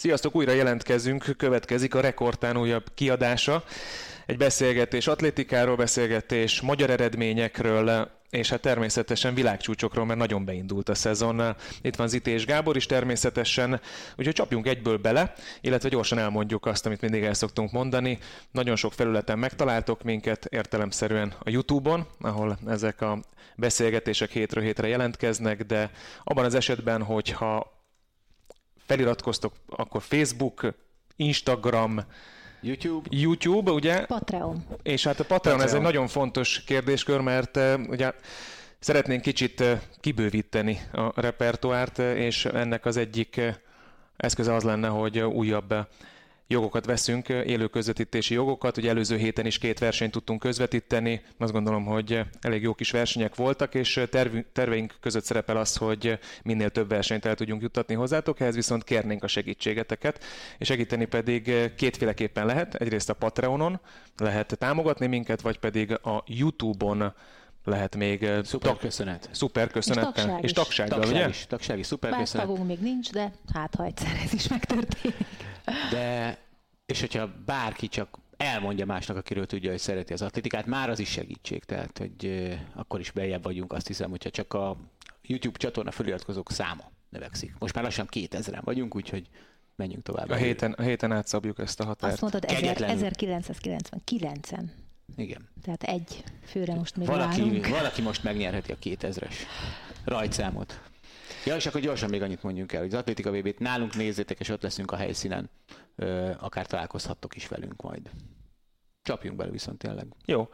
Sziasztok, újra jelentkezünk, következik a Rekordtán újabb kiadása. Egy beszélgetés atlétikáról, beszélgetés magyar eredményekről, és hát természetesen világcsúcsokról, mert nagyon beindult a szezon. Itt van Ziti és Gábor is természetesen, úgyhogy csapjunk egyből bele, illetve gyorsan elmondjuk azt, amit mindig el szoktunk mondani. Nagyon sok felületen megtaláltok minket, értelemszerűen a YouTube-on, ahol ezek a beszélgetések hétről hétre jelentkeznek, de abban az esetben, hogyha feliratkoztok, akkor Facebook, Instagram, YouTube. YouTube, ugye? Patreon. És hát a Patreon, Patreon. ez egy nagyon fontos kérdéskör, mert uh, ugye szeretnénk kicsit uh, kibővíteni a repertoárt, uh, és ennek az egyik eszköze az lenne, hogy újabb jogokat veszünk, élő közvetítési jogokat. Ugye előző héten is két versenyt tudtunk közvetíteni, azt gondolom, hogy elég jó kis versenyek voltak, és terveink között szerepel az, hogy minél több versenyt el tudjunk juttatni hozzátok, ehhez viszont kérnénk a segítségeteket, és segíteni pedig kétféleképpen lehet. Egyrészt a Patreonon lehet támogatni minket, vagy pedig a YouTube-on lehet még szuper köszönet. Szuper köszönettel. És, tagság és tagsággal, tagság ugye? Is, tagság is, szuper Bár köszönet. tagunk még nincs, de hát ha egyszer ez is megtörténik. De, és hogyha bárki csak elmondja másnak, akiről tudja, hogy szereti az atlétikát, már az is segítség. Tehát, hogy akkor is beljebb vagyunk, azt hiszem, hogyha csak a YouTube csatorna feliratkozók száma növekszik. Most már lassan 2000-en vagyunk, úgyhogy menjünk tovább. A héten, a héten átszabjuk ezt a határt. Azt mondtad, 1999-en. Igen. Tehát egy főre most még valaki, várunk. valaki most megnyerheti a 2000-es rajtszámot. Ja, és akkor gyorsan még annyit mondjunk el, hogy az Atlétika VB-t nálunk nézzétek, és ott leszünk a helyszínen. Ö, akár találkozhattok is velünk majd. Csapjunk bele viszont tényleg. Jó.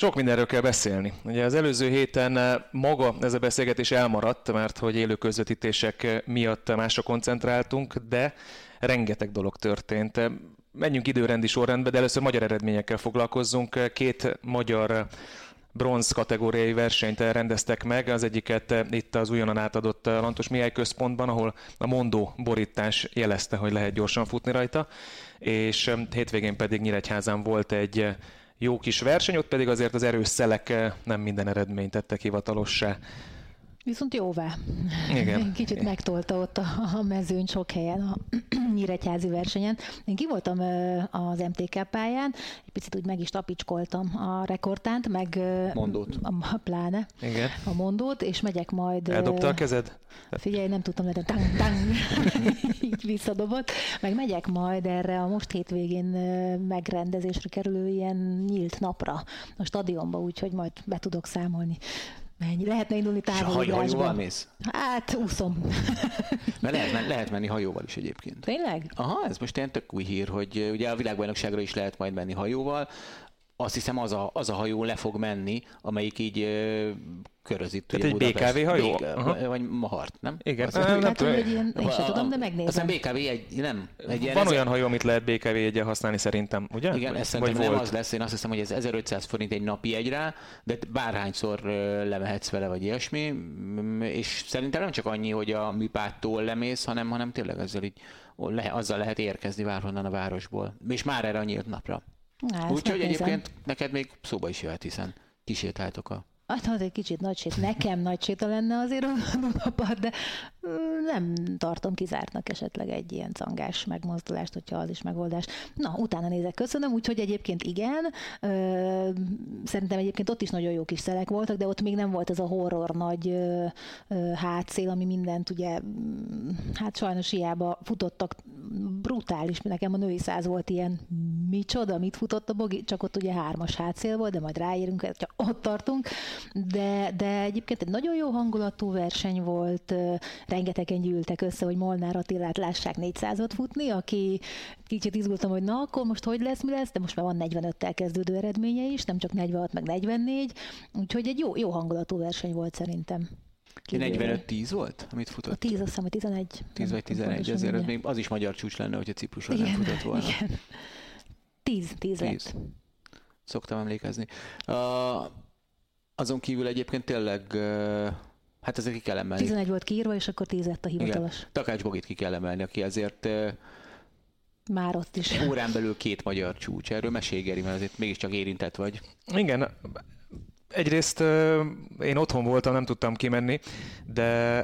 Sok mindenről kell beszélni. Ugye az előző héten maga ez a beszélgetés elmaradt, mert hogy élő közvetítések miatt másra koncentráltunk, de rengeteg dolog történt. Menjünk időrendi sorrendbe, de először magyar eredményekkel foglalkozzunk. Két magyar bronz kategóriai versenyt rendeztek meg, az egyiket itt az újonnan átadott Lantos Mihály központban, ahol a mondó borítás jelezte, hogy lehet gyorsan futni rajta, és hétvégén pedig Nyíregyházán volt egy jó kis verseny, ott pedig azért az erős szelek nem minden eredményt tettek hivatalossá. Viszont jóvá. Igen. Kicsit megtolta ott a, a mezőn sok helyen, a nyíregyházi versenyen. Én ki voltam az MTK pályán, egy picit úgy meg is tapicskoltam a rekordtánt, meg mondót. A, pláne Igen. a mondót, és megyek majd... Eldobta a kezed? Figyelj, nem tudtam, de tang, tang, így visszadobott. Meg megyek majd erre a most hétvégén megrendezésre kerülő ilyen nyílt napra a stadionba, úgyhogy majd be tudok számolni Mennyi? Lehetne indulni távolugrásba. És hajóval mész? Hát, úszom. Mert lehet, lehet menni hajóval is egyébként. Tényleg? Aha, ez most ilyen tök új hír, hogy ugye a világbajnokságra is lehet majd menni hajóval. Azt hiszem az a, az a hajó le fog menni, amelyik így körözít. Tehát egy BKV hajó? Bék, vagy Mahart, nem? Igen. Az, nem, nem tudom, hogy ilyen, én sem tudom, de megnézem. Aztán BKV egy, nem. Egy ilyen Van ezer... olyan hajó, amit lehet BKV egyen használni szerintem, ugye? Igen, ez szerintem nem volt? az lesz, én azt hiszem, hogy ez 1500 forint egy napi egyre, de bárhányszor lemehetsz vele, vagy ilyesmi, és szerintem nem csak annyi, hogy a műpáttól lemész, hanem, hanem tényleg ezzel így, azzal lehet érkezni bárhonnan a városból. És már erre a nyílt napra. Úgyhogy egyébként neked még szóba is jöhet, hiszen kisétáltok a Hát, hát egy kicsit nagy nekem nagy séta lenne azért a napad, de nem tartom kizártnak esetleg egy ilyen cangás megmozdulást, hogyha az is megoldás. Na, utána nézek, köszönöm, úgyhogy egyébként igen, szerintem egyébként ott is nagyon jó kis szelek voltak, de ott még nem volt ez a horror nagy hátszél, ami mindent ugye, hát sajnos hiába futottak brutális, nekem a női száz volt ilyen, micsoda, mit futott a bogi, csak ott ugye hármas hátszél volt, de majd ráérünk, csak ott tartunk, de, de egyébként egy nagyon jó hangulatú verseny volt, rengetegen gyűltek össze, hogy Molnár Attilát lássák 400-ot futni, aki kicsit izgultam, hogy na, akkor most hogy lesz, mi lesz, de most már van 45-tel kezdődő eredménye is, nem csak 46, meg 44, úgyhogy egy jó, jó hangulatú verseny volt szerintem. 45-10 volt, amit futott? A 10, azt hiszem, hogy 11. 10 vagy 11, ezért az, még az is magyar csúcs lenne, hogyha Cipruson igen, nem futott volna. Igen. 10, 10, 10. lett. Szoktam emlékezni. Uh, azon kívül egyébként tényleg Hát ezek ki kell emelni. 11 volt kiírva, és akkor 10 lett a hivatalos. Igen. Takács Bogit ki kell emelni, aki azért már ott is. Órán belül két magyar csúcs. Erről mesélj, Geri, mert azért mégiscsak érintett vagy. Igen, egyrészt én otthon voltam, nem tudtam kimenni, de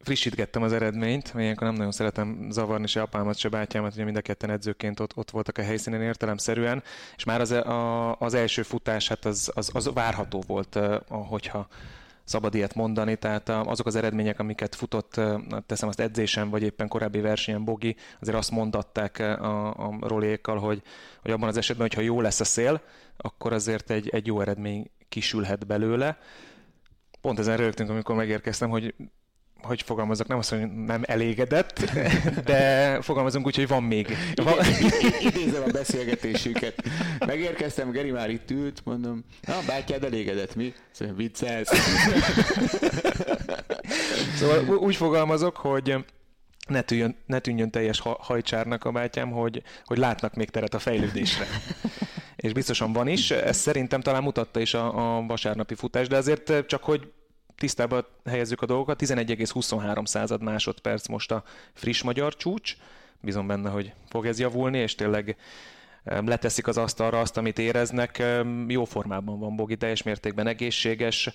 frissítgettem az eredményt, mert ilyenkor nem nagyon szeretem zavarni se apámat, se bátyámat, ugye mind a ketten edzőként ott, ott voltak a helyszínen értelemszerűen, és már az, a, az első futás, hát az, az, az várható volt, hogyha szabad ilyet mondani, tehát azok az eredmények, amiket futott, teszem azt edzésen, vagy éppen korábbi versenyen Bogi, azért azt mondatták a, a rolékkal, hogy, hogy abban az esetben, hogyha jó lesz a szél, akkor azért egy, egy jó eredmény kisülhet belőle. Pont ezen rögtünk, amikor megérkeztem, hogy hogy fogalmazok, nem azt mondom, hogy nem elégedett, de fogalmazunk úgy, hogy van még. Van... Idézem a beszélgetésünket. Megérkeztem, Geri már itt ült, mondom, na, bátyád elégedett, mi? Szóval viccelsz. szóval úgy fogalmazok, hogy ne tűnjön, ne tűnjön teljes hajcsárnak a bátyám, hogy, hogy látnak még teret a fejlődésre. És biztosan van is, ezt szerintem talán mutatta is a, a vasárnapi futás, de azért csak, hogy tisztába helyezzük a dolgokat, 11,23 század másodperc most a friss magyar csúcs, bízom benne, hogy fog ez javulni, és tényleg leteszik az asztalra azt, amit éreznek. Jó formában van Bogi, teljes mértékben egészséges.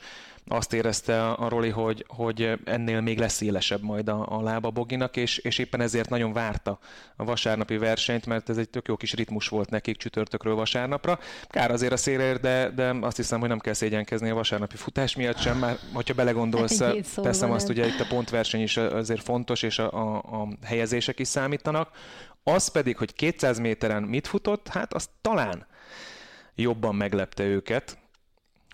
Azt érezte a Roli, hogy, hogy ennél még lesz élesebb majd a, a lába Boginak, és, és éppen ezért nagyon várta a vasárnapi versenyt, mert ez egy tök jó kis ritmus volt nekik csütörtökről vasárnapra. Kár azért a szélért, de, de azt hiszem, hogy nem kell szégyenkezni a vasárnapi futás miatt sem, már hogyha belegondolsz, teszem azt, ugye itt a pontverseny is azért fontos, és a, a, a helyezések is számítanak. Az pedig, hogy 200 méteren mit futott, hát az talán jobban meglepte őket.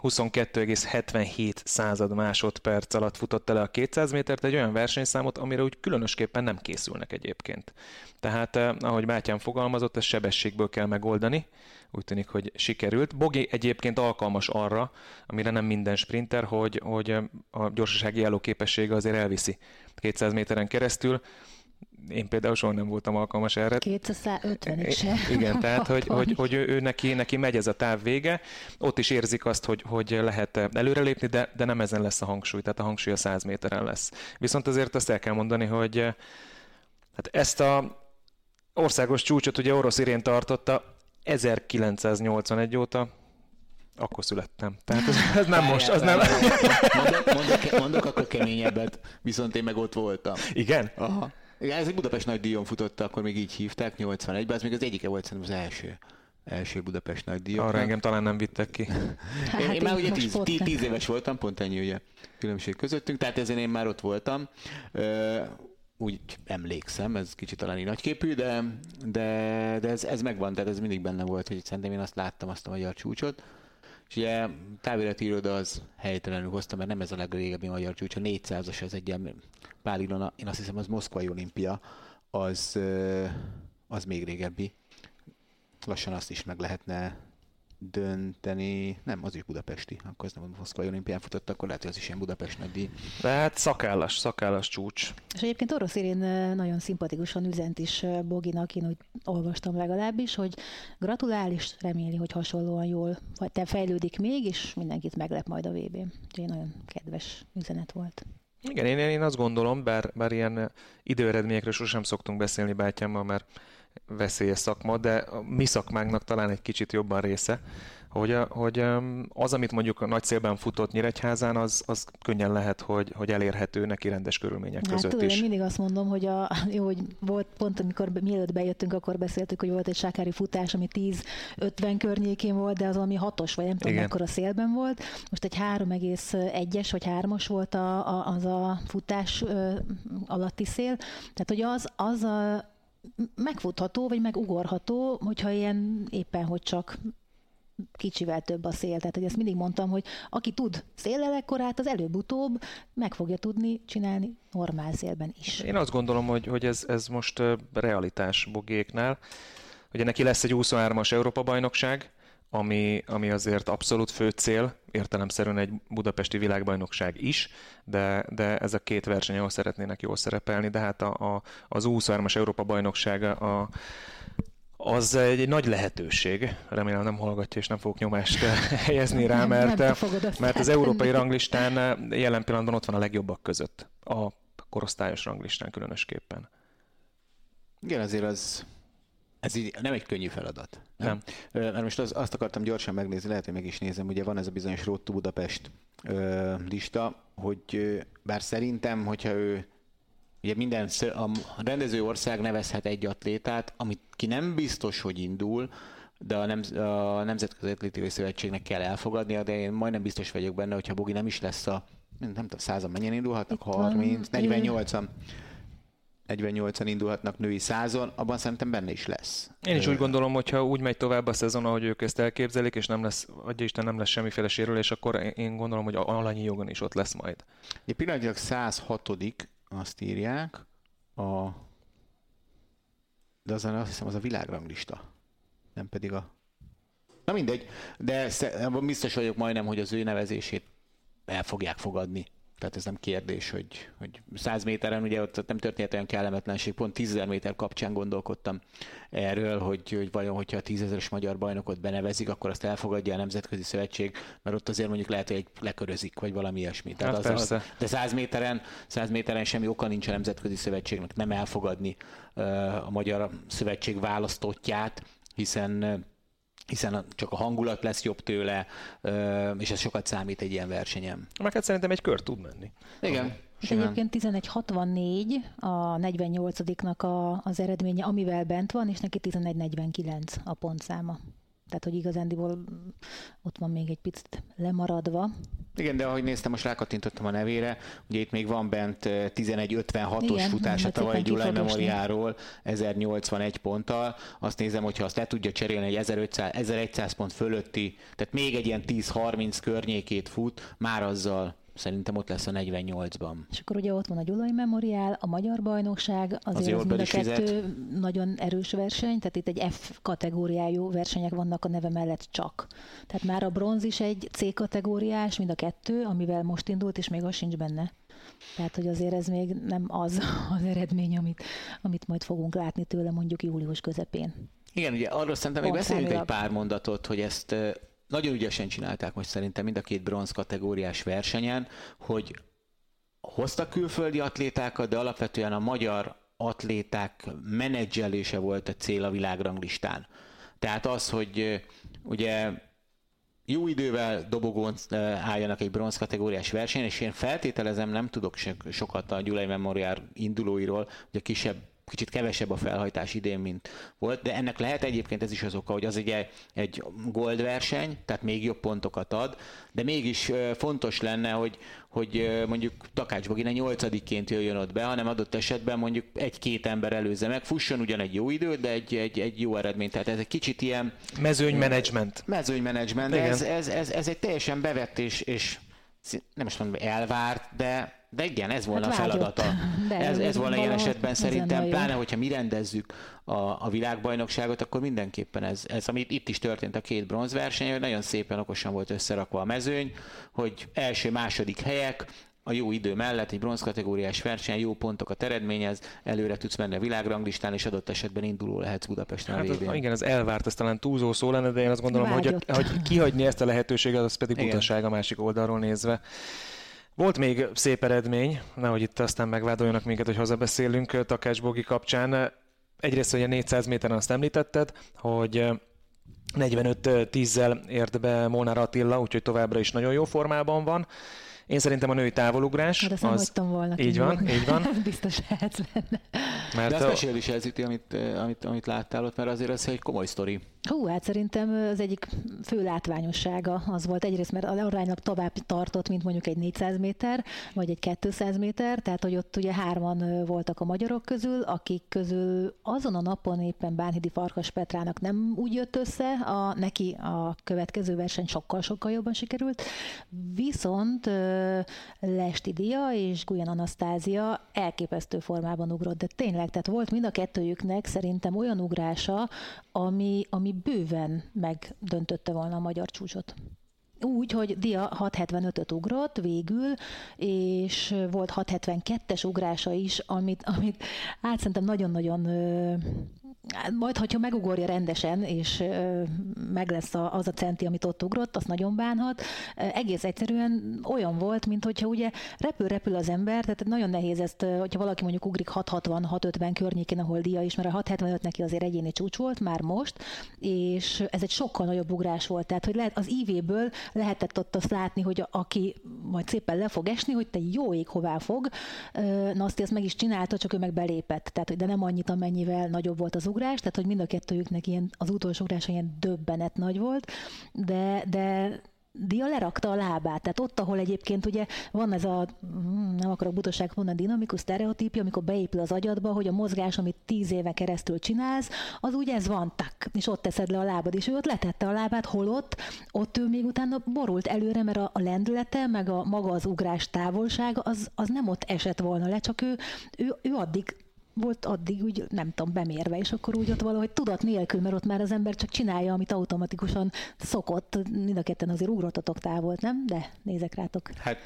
22,77 század másodperc alatt futott el a 200 métert, egy olyan versenyszámot, amire úgy különösképpen nem készülnek egyébként. Tehát, eh, ahogy Bátyám fogalmazott, ezt sebességből kell megoldani, úgy tűnik, hogy sikerült. Bogi egyébként alkalmas arra, amire nem minden sprinter, hogy, hogy a gyorsasági jelóképessége azért elviszi 200 méteren keresztül én például soha nem voltam alkalmas erre. 250 is. Igen, tehát hogy, hogy, hogy ő, ő neki, neki megy ez a táv vége, ott is érzik azt, hogy, hogy lehet előrelépni, de, de nem ezen lesz a hangsúly, tehát a hangsúly a 100 méteren lesz. Viszont azért azt el kell mondani, hogy hát ezt a országos csúcsot ugye orosz irén tartotta 1981 óta, akkor születtem. Tehát ez, ez nem Várjál, most, az nem... Mondok, mondok, mondok akkor keményebbet, viszont én meg ott voltam. Igen? Aha. Igen, ez egy Budapest nagy díjon futott, akkor még így hívták, 81-ben, ez még az egyike volt szerintem az első első Budapest nagy díjon. Arra engem talán nem vittek ki. Hát én, én már ugye tíz, tíz, tíz, éves voltam, pont ennyi ugye különbség közöttünk, tehát ezen én már ott voltam. úgy emlékszem, ez kicsit talán nagyképű, de, de, de ez, ez megvan, tehát ez mindig benne volt, hogy szerintem én azt láttam, azt a magyar csúcsot. És ugye távirati iroda az helytelenül hozta, mert nem ez a legrégebbi magyar csúcs, a 400-as az egy ilyen Pál én azt hiszem az Moszkvai olimpia, az, az még régebbi. Lassan azt is meg lehetne dönteni, nem, az is budapesti, akkor az nem a Moszkvai olimpián futott, akkor lehet, hogy az is ilyen Budapest nagy De hát szakállas, szakállas csúcs. És egyébként Orosz Irén nagyon szimpatikusan üzent is Boginak, én úgy olvastam legalábbis, hogy gratulál és reméli, hogy hasonlóan jól vagy te fejlődik még, és mindenkit meglep majd a vb n Úgyhogy nagyon kedves üzenet volt. Igen, én, én azt gondolom, bár, bár ilyen időeredményekről sosem szoktunk beszélni bátyámmal, mert veszélyes szakma, de a mi szakmánknak talán egy kicsit jobban része, hogy, a, hogy az, amit mondjuk a nagy szélben futott Nyíregyházán, az, az könnyen lehet, hogy, hogy elérhető neki rendes körülmények hát, között tudod, is. Én mindig azt mondom, hogy, a, jó, hogy volt pont, amikor mielőtt bejöttünk, akkor beszéltük, hogy volt egy sákári futás, ami 10-50 környékén volt, de az valami hatos, vagy nem tudom, mekkora szélben volt. Most egy 3,1-es vagy 3-as volt a, a, az a futás ö, alatti szél. Tehát, hogy az, az a, megfutható, vagy megugorható, hogyha ilyen éppen, hogy csak kicsivel több a szél. Tehát, hogy ezt mindig mondtam, hogy aki tud széllel ekkorát, az előbb-utóbb meg fogja tudni csinálni normál szélben is. Én azt gondolom, hogy, hogy ez, ez most realitás Bogéknál. Ugye neki lesz egy 23-as Európa-bajnokság, ami, ami azért abszolút fő cél, értelemszerűen egy budapesti világbajnokság is, de, de ez a két verseny, ahol szeretnének jól szerepelni, de hát a, a, az 23-as Európa-bajnokság a, az egy nagy lehetőség. Remélem nem hallgatja, és nem fogok nyomást helyezni rá, mert, mert az európai ranglistán jelen pillanatban ott van a legjobbak között. A korosztályos ranglistán különösképpen. Igen, azért az ez így nem egy könnyű feladat. Nem. nem. Mert most az, azt akartam gyorsan megnézni, lehet, hogy meg is nézem, ugye van ez a bizonyos Road to Budapest ö, lista, hogy bár szerintem, hogyha ő ugye minden a rendező ország nevezhet egy atlétát, amit ki nem biztos, hogy indul, de a, nem, a Nemzetközi Atlétikai Szövetségnek kell elfogadnia, de én majdnem biztos vagyok benne, hogyha Bogi nem is lesz a, nem, tudom, százan mennyien indulhatnak, 30, 48-an. 48-an indulhatnak női százon, abban szerintem benne is lesz. Én is úgy gondolom, hogy ha úgy megy tovább a szezon, ahogy ők ezt elképzelik, és nem lesz, adja Isten, nem lesz semmiféle sérülés, akkor én gondolom, hogy alanyi jogon is ott lesz majd. Egy pillanatilag 106 azt írják, a... de azon azt hiszem az a világranglista, nem pedig a... Na mindegy, de biztos vagyok majdnem, hogy az ő nevezését el fogják fogadni tehát ez nem kérdés, hogy, hogy 100 méteren ugye ott nem történt olyan kellemetlenség, pont 10 méter kapcsán gondolkodtam erről, hogy, hogy vajon, hogyha a 10 ezeres magyar bajnokot benevezik, akkor azt elfogadja a Nemzetközi Szövetség, mert ott azért mondjuk lehet, hogy egy lekörözik, vagy valami ilyesmi. Tehát hát az, az, de 100 méteren, 100 méteren semmi oka nincs a Nemzetközi Szövetségnek nem elfogadni uh, a Magyar Szövetség választottját, hiszen hiszen csak a hangulat lesz jobb tőle, és ez sokat számít egy ilyen versenyen. Meg hát szerintem egy kör tud menni. Igen. És egyébként 11.64 a 48-nak a, az eredménye, amivel bent van, és neki 11.49 a pontszáma. Tehát, hogy igazándiból ott van még egy picit lemaradva. Igen, de ahogy néztem, most rákattintottam a nevére, ugye itt még van bent 11.56-os futása tavaly Gyulai Memoriáról 1081 ponttal. Azt nézem, hogyha azt le tudja cserélni egy 1500, 1100 pont fölötti, tehát még egy ilyen 10-30 környékét fut, már azzal Szerintem ott lesz a 48-ban. És akkor ugye ott van a Gyulai Memoriál, a Magyar Bajnokság, azért az, az mind a kettő fizet. nagyon erős verseny, tehát itt egy F kategóriájú versenyek vannak a neve mellett csak. Tehát már a bronz is egy C kategóriás, mind a kettő, amivel most indult, és még az sincs benne. Tehát, hogy azért ez még nem az az eredmény, amit, amit majd fogunk látni tőle mondjuk július közepén. Igen, ugye arról szerintem még beszéljünk egy pár mondatot, hogy ezt nagyon ügyesen csinálták most szerintem mind a két bronz kategóriás versenyen, hogy hoztak külföldi atlétákat, de alapvetően a magyar atléták menedzselése volt a cél a világranglistán. Tehát az, hogy ugye jó idővel dobogón álljanak egy bronz kategóriás versenyen, és én feltételezem, nem tudok sokat a Gyulai Memorial indulóiról, hogy a kisebb kicsit kevesebb a felhajtás idén, mint volt, de ennek lehet egyébként ez is az oka, hogy az egy, egy gold verseny, tehát még jobb pontokat ad, de mégis fontos lenne, hogy, hogy mondjuk Takács Bogina nyolcadikként jöjjön ott be, hanem adott esetben mondjuk egy-két ember előzze meg, fusson ugyan egy jó idő, de egy, egy, egy jó eredmény. Tehát ez egy kicsit ilyen... Mezőnymenedzsment. Mezőnymenedzsment, de ez, ez, ez, ez, egy teljesen bevett és, és nem most mondom elvárt, de de igen, ez volna hát a feladata. De ez, ez volna ilyen esetben szerintem, pláne hogyha mi rendezzük a, a világbajnokságot, akkor mindenképpen ez, ez, amit itt is történt a két bronzverseny, hogy nagyon szépen okosan volt összerakva a mezőny, hogy első-második helyek, a jó idő mellett egy bronzkategóriás verseny, jó pontokat eredményez, előre tudsz menni a világranglistán, és adott esetben induló lehetsz Budapesten hát a az, Igen, az elvárt, ez talán túlzó szó lenne, de én azt gondolom, hogy, a, hogy kihagyni ezt a lehetőséget, az pedig butaság a másik oldalról nézve. Volt még szép eredmény, nehogy itt aztán megvádoljanak minket, hogy hazabeszélünk Takács Bogi kapcsán. Egyrészt ugye 400 méteren azt említetted, hogy 45-10-zel ért be Molnár Attila, úgyhogy továbbra is nagyon jó formában van. Én szerintem a női távolugrás. Hát azt az... volna. Így van, így van. Biztos lehetsz benne. Mert De azt a... mesél is ez itt, amit, amit, amit láttál ott, mert azért ez egy komoly sztori. Hú, hát szerintem az egyik fő látványossága az volt. Egyrészt, mert aránylag tovább tartott, mint mondjuk egy 400 méter, vagy egy 200 méter, tehát hogy ott ugye hárman voltak a magyarok közül, akik közül azon a napon éppen Bánhidi Farkas Petrának nem úgy jött össze, a, neki a következő verseny sokkal-sokkal jobban sikerült, viszont Lesti Dia és Guyan Anasztázia elképesztő formában ugrott, de tényleg, tehát volt mind a kettőjüknek szerintem olyan ugrása, ami, ami bőven megdöntötte volna a magyar csúcsot. Úgy, hogy Dia 675-öt ugrott végül, és volt 672-es ugrása is, amit, amit hát szerintem nagyon-nagyon majd, hogyha megugorja rendesen, és meg lesz az a centi, amit ott ugrott, azt nagyon bánhat. Egész egyszerűen olyan volt, mint hogyha ugye repül-repül az ember, tehát nagyon nehéz ezt, hogyha valaki mondjuk ugrik 660-650 környékén, ahol dia is, mert a 675 neki azért egyéni csúcs volt már most, és ez egy sokkal nagyobb ugrás volt. Tehát, hogy lehet, az IV-ből lehetett ott azt látni, hogy aki majd szépen le fog esni, hogy te jó ég hová fog. Na azt ezt meg is csinálta, csak ő meg belépett. Tehát, de nem annyit, amennyivel nagyobb volt az ugrás, tehát hogy mind a kettőjüknek ilyen, az utolsó ugrása ilyen döbbenet nagy volt, de, de Dia lerakta a lábát, tehát ott, ahol egyébként ugye van ez a, hm, nem akarok butaság mondani, dinamikus sztereotípia, amikor beépül az agyadba, hogy a mozgás, amit tíz éve keresztül csinálsz, az úgy ez van, tak, és ott teszed le a lábad, és ő ott letette a lábát, holott ott ő még utána borult előre, mert a, a lendülete, meg a maga az ugrás távolsága, az, az nem ott esett volna le, csak ő, ő, ő addig volt addig úgy, nem tudom, bemérve, és akkor úgy ott valahogy tudat nélkül, mert ott már az ember csak csinálja, amit automatikusan szokott. Mind a ketten azért ugrottatok távol, nem? De nézek rátok. Hát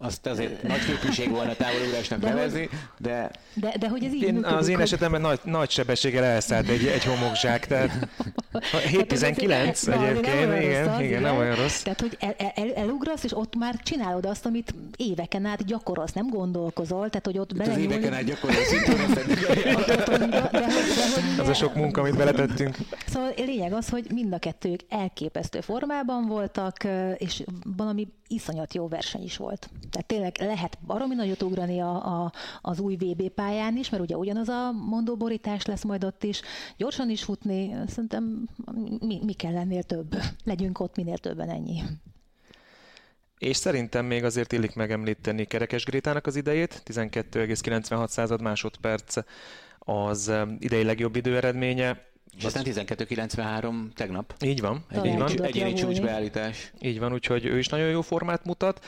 azt azért nagy képűség volna távolugrásnak de nevezni, hogy, de... de... De hogy ez így én, működik, Az én esetemben nagy, nagy sebességgel elszállt egy, egy homokzsák, tehát 7-19 hát egyébként, igen, rossz, igen, nem olyan rossz. Tehát, hogy el, el, elugrasz, és ott már csinálod azt, amit éveken át gyakorolsz, nem gondolkozol, tehát, hogy ott bele... Az éveken át gyakorolsz, Az a sok munka, amit beletettünk. Szóval lényeg az, hogy mind a kettők elképesztő formában voltak, és valami iszonyat jó verseny is volt. Tehát tényleg lehet baromi nagyot ugrani a, a, az új VB pályán is, mert ugye ugyanaz a mondóborítás lesz majd ott is. Gyorsan is futni, szerintem mi, mi kell lennél több. Legyünk ott minél többen ennyi. És szerintem még azért illik megemlíteni Kerekes Grétának az idejét, 12,96 másodperc az idei legjobb időeredménye. És aztán 12.93 tegnap. Így van. Egyéni, így van. egyéni csúcsbeállítás. Így van, úgyhogy ő is nagyon jó formát mutat.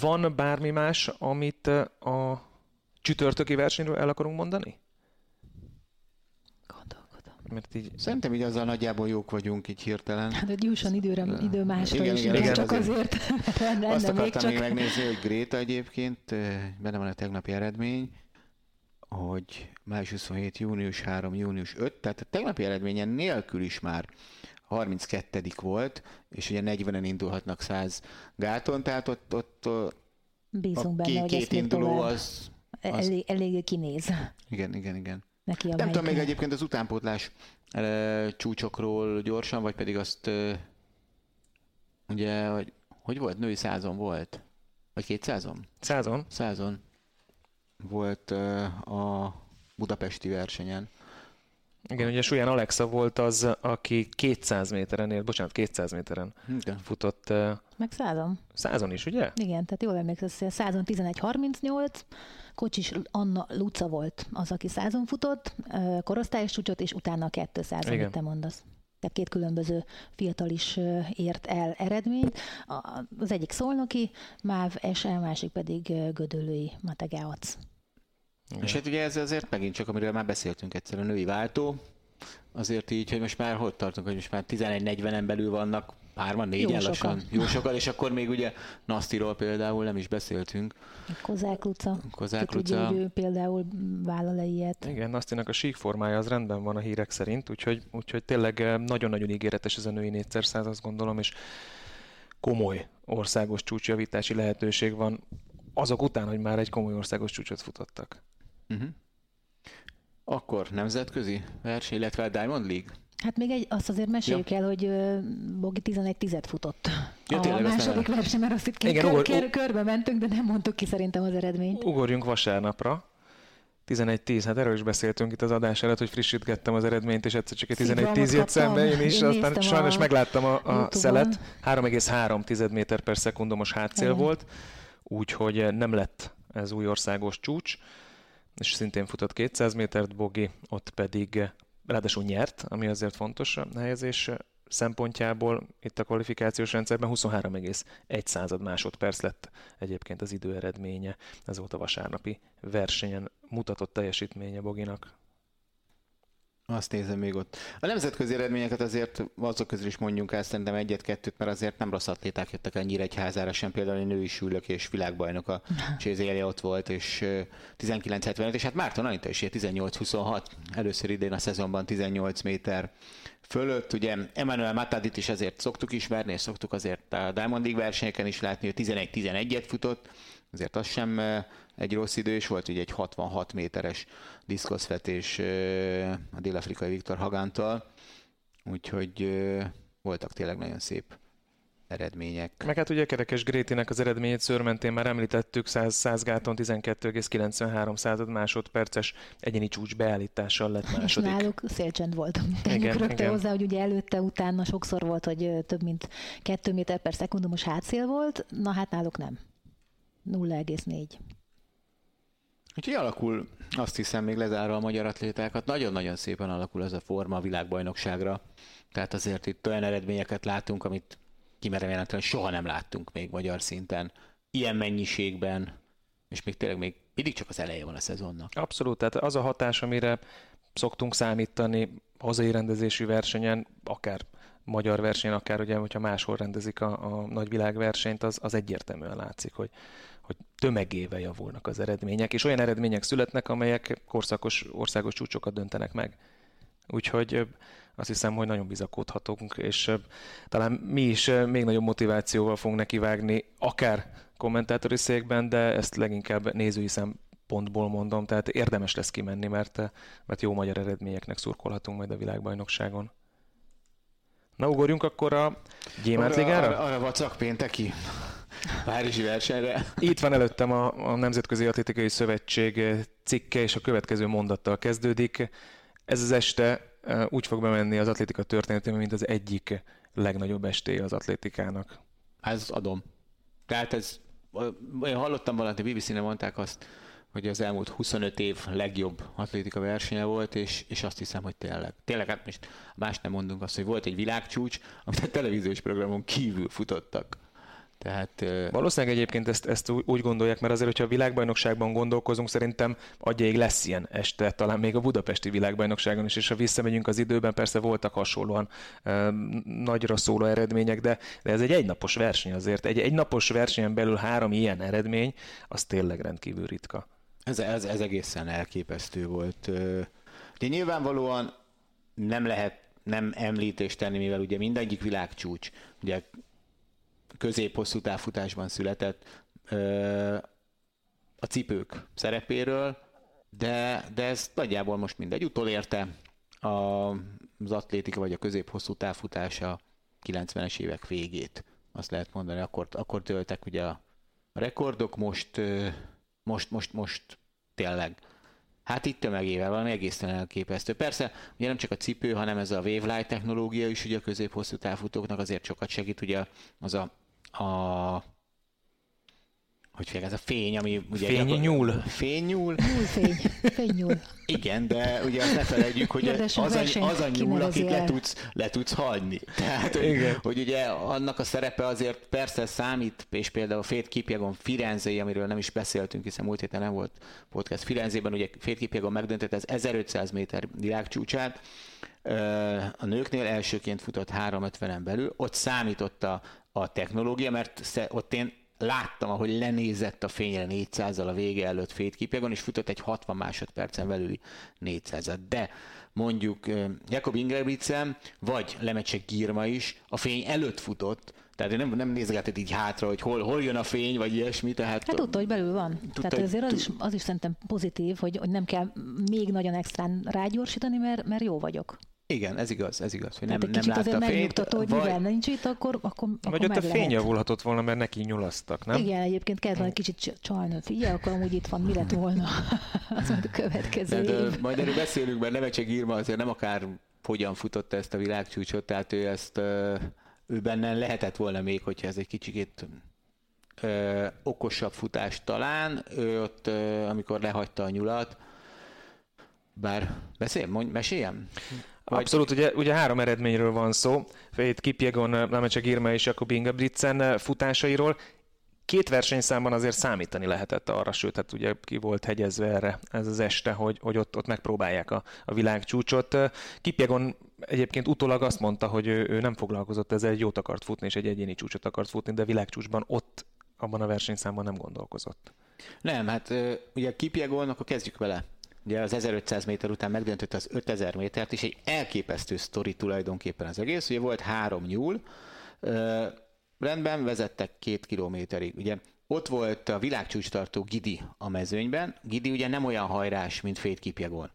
Van bármi más, amit a csütörtöki versenyről el akarunk mondani? Mert így... Szerintem így azzal nagyjából jók vagyunk így hirtelen. Hát, hogy jusson időre, idő másra igen, is, igen, igen, csak azért, azért Azt akartam még, csak... még megnézni, hogy Gréta egyébként, benne van a tegnapi eredmény, hogy május 27, június 3, június 5, tehát a tegnapi eredményen nélkül is már 32 volt, és ugye 40-en indulhatnak 100 gáton, tehát ott, ott Bízunk benne, két, két induló az, az... Elég, elég kinéz. Igen, igen, igen. Neki a Nem tudom még egyébként az utánpótlás e, csúcsokról gyorsan, vagy pedig azt e, ugye, hogy, hogy volt? Női százon volt? Vagy kétszázon? Százon. Százon volt a budapesti versenyen. Igen, ugye Súlyán Alexa volt az, aki 200 méteren ér, bocsánat, 200 méteren Igen. futott. Meg százon. Százon is, ugye? Igen, tehát jól emlékszem, százon 11.38, Kocsis Anna Luca volt az, aki százon futott, korosztályos csúcsot, és utána a 200, amit te mondasz tehát két különböző fiatal is ért el eredményt. Az egyik szolnoki, MÁV SL, másik pedig Gödöllői Mategeac. Igen. És hát ugye ez azért megint csak, amiről már beszéltünk egyszer, a női váltó, azért így, hogy most már hogy tartunk, hogy most már 11-40-en belül vannak, hárman, négyen jó lassan, sokan. jó sokan, és akkor még ugye Nasztiról például nem is beszéltünk. Kozák Luca. Kozák Luca. Tudja, ő például vállal -e ilyet. Igen, Nasztinak a sík formája az rendben van a hírek szerint, úgyhogy, úgyhogy tényleg eh, nagyon-nagyon ígéretes ez a női 4 azt gondolom, és komoly országos csúcsjavítási lehetőség van azok után, hogy már egy komoly országos csúcsot futottak. Uh-huh. Akkor nemzetközi verseny, illetve a Diamond League? Hát még egy, azt azért meséljük ja. el, hogy Bogi 11 tizet futott. Ja, a tényleg, második verseny, mert azt itt Igen, kör, ugor, kör, körbe mentünk, de nem mondtuk ki szerintem az eredményt. Ugorjunk vasárnapra. 11-10, hát erről is beszéltünk itt az adás előtt, hogy frissítgettem az eredményt, és egyszer csak egy 11-10 jött szembe én is, én aztán sajnos a megláttam a, a szelet. 3,3 méter per szekundumos hátszél Igen. volt, úgyhogy nem lett ez új országos csúcs és szintén futott 200 métert Bogi, ott pedig ráadásul nyert, ami azért fontos a helyezés szempontjából itt a kvalifikációs rendszerben 23,1 század másodperc lett egyébként az idő eredménye. Ez volt a vasárnapi versenyen mutatott teljesítménye Boginak. Azt nézem még ott. A nemzetközi eredményeket azért azok közül is mondjunk el szerintem egyet-kettőt, mert azért nem rossz atléták jöttek ennyire egy házára sem. Például egy női sülök és világbajnok a Csézélje ott volt, és 1975, és hát Márton Anita is 18-26, először idén a szezonban 18 méter fölött. Ugye Emmanuel Matadit is azért szoktuk ismerni, és szoktuk azért a Diamond League versenyeken is látni, hogy 11-11-et futott, azért az sem egy rossz idő, és volt ugye egy 66 méteres diszkoszvetés a dél-afrikai Viktor Hagántal, úgyhogy voltak tényleg nagyon szép eredmények. Meg hát ugye Kerekes Grétinek az eredményét szörmentén már említettük, 100, 100 gáton 12,93 század másodperces egyéni csúcs beállítással lett második. És náluk szélcsend volt. Tegyük rögtön igen. hozzá, hogy ugye előtte, utána sokszor volt, hogy több mint 2 méter per szekundumos hátszél volt, na hát náluk nem. 0,4. Úgyhogy alakul, azt hiszem, még lezárva a magyar atlétákat, nagyon-nagyon szépen alakul ez a forma a világbajnokságra. Tehát azért itt olyan eredményeket látunk, amit kimerem jelenteni, soha nem láttunk még magyar szinten. Ilyen mennyiségben, és még tényleg még mindig csak az eleje van a szezonnak. Abszolút, tehát az a hatás, amire szoktunk számítani hazai rendezésű versenyen, akár magyar versenyen, akár ugye, hogyha máshol rendezik a, a nagy világversenyt, az, az egyértelműen látszik, hogy hogy tömegével javulnak az eredmények, és olyan eredmények születnek, amelyek korszakos országos csúcsokat döntenek meg. Úgyhogy azt hiszem, hogy nagyon bizakodhatunk, és talán mi is még nagyobb motivációval fogunk nekivágni, akár kommentátori székben, de ezt leginkább nézői szempontból mondom, tehát érdemes lesz kimenni, mert, mert jó magyar eredményeknek szurkolhatunk majd a világbajnokságon. Na, ugorjunk akkor a Gyémánt Ligára? Arra, arra, vacak pénteki. Párizsi versenyre. Itt van előttem a, a Nemzetközi Atlétikai Szövetség cikke, és a következő mondattal kezdődik. Ez az este úgy fog bemenni az atlétika történetében, mint az egyik legnagyobb estéje az atlétikának. Ez adom. Tehát ez, én hallottam valamit, a BBC-nél mondták azt, hogy az elmúlt 25 év legjobb atlétika versenye volt, és, és azt hiszem, hogy tényleg. Tényleg, hát most más nem mondunk azt, hogy volt egy világcsúcs, amit a televíziós programon kívül futottak. Tehát, Valószínűleg egyébként ezt, ezt úgy gondolják, mert azért, hogyha a világbajnokságban gondolkozunk, szerintem adjaig lesz ilyen este, talán még a budapesti világbajnokságon is, és ha visszamegyünk az időben, persze voltak hasonlóan e, nagyra szóló eredmények, de, de ez egy egynapos verseny azért. Egy egynapos versenyen belül három ilyen eredmény, az tényleg rendkívül ritka. Ez, ez, ez egészen elképesztő volt. De nyilvánvalóan nem lehet nem említést tenni, mivel ugye mindegyik világcsúcs. Ugye közép-hosszú távfutásban született a cipők szerepéről, de, de ez nagyjából most mindegy. Utolérte a, az atlétika vagy a közép-hosszú távfutása 90-es évek végét. Azt lehet mondani, akkor, akkor töltek ugye a rekordok, most, most, most, most tényleg Hát itt tömegével valami egészen elképesztő. Persze, ugye nem csak a cipő, hanem ez a Wavelight technológia is ugye a közép-hosszú távfutóknak azért sokat segít, ugye az a a hogy fél, ez a fény, ami ugye... Fény nyúl. Fény nyúl. fény. Fény nyúl. Igen, de ugye azt ne felejtjük, hogy az, a, az a nyúl, akit le tudsz, le tudsz hagyni. Tehát, hogy, Igen. hogy ugye annak a szerepe azért persze számít, és például a Fét Kipjagon Firenzei, amiről nem is beszéltünk, hiszen múlt héten nem volt podcast Firenzében, ugye Fét Kipjagon megdöntött az 1500 méter világcsúcsát, a nőknél elsőként futott 350-en belül, ott számított a, a technológia, mert ott én láttam, ahogy lenézett a fényre 400-al a vége előtt fétképjegon, és futott egy 60 másodpercen belüli 400 De mondjuk Jakob Ingebrigtsen, vagy Lemecsek Girma is a fény előtt futott, tehát nem, nem nézgetett így hátra, hogy hol, hol jön a fény, vagy ilyesmi. Tehát, hát tudta, hogy belül van. Tudta, tehát azért az is, az is szerintem pozitív, hogy, hogy nem kell még nagyon extrán rágyorsítani, mert, mert jó vagyok. Igen, ez igaz, ez igaz, hogy nem, nem látta azért a fényt. hogy vagy... mivel nincs itt, akkor, akkor, vagy akkor ott a fény javulhatott volna, mert neki nyulasztak, nem? Igen, egyébként kellett volna egy kicsit csalni, figyelj, akkor amúgy itt van, mi lett volna az a következő de, de, Majd erről beszélünk, mert Nevecsek Írma azért nem akár hogyan futotta ezt a világcsúcsot, tehát ő ezt ő benne lehetett volna még, hogyha ez egy kicsit ö, okosabb futás talán, ő ott, ö, amikor lehagyta a nyulat, bár beszél, mondj, meséljem? Vagy... Abszolút, ugye, ugye három eredményről van szó. Itt Kipjegon, Lamecse Girma és Jakob Ingebrigtsen futásairól. két versenyszámban azért számítani lehetett arra, sőt, hát ugye ki volt hegyezve erre ez az este, hogy, hogy ott, ott megpróbálják a, a világcsúcsot. Kipjegon egyébként utólag azt mondta, hogy ő, ő nem foglalkozott ezzel, egy jót akart futni, és egy egyéni csúcsot akart futni, de világcsúcsban ott abban a versenyszámban nem gondolkozott. Nem, hát ugye Kipjegon, akkor kezdjük vele. Ugye az 1500 méter után megdöntött az 5000 métert, és egy elképesztő sztori tulajdonképpen az egész. Ugye volt három nyúl, rendben, vezettek két kilométerig. Ugye ott volt a világcsúcstartó Gidi a mezőnyben. Gidi ugye nem olyan hajrás, mint Fét Kipjegon.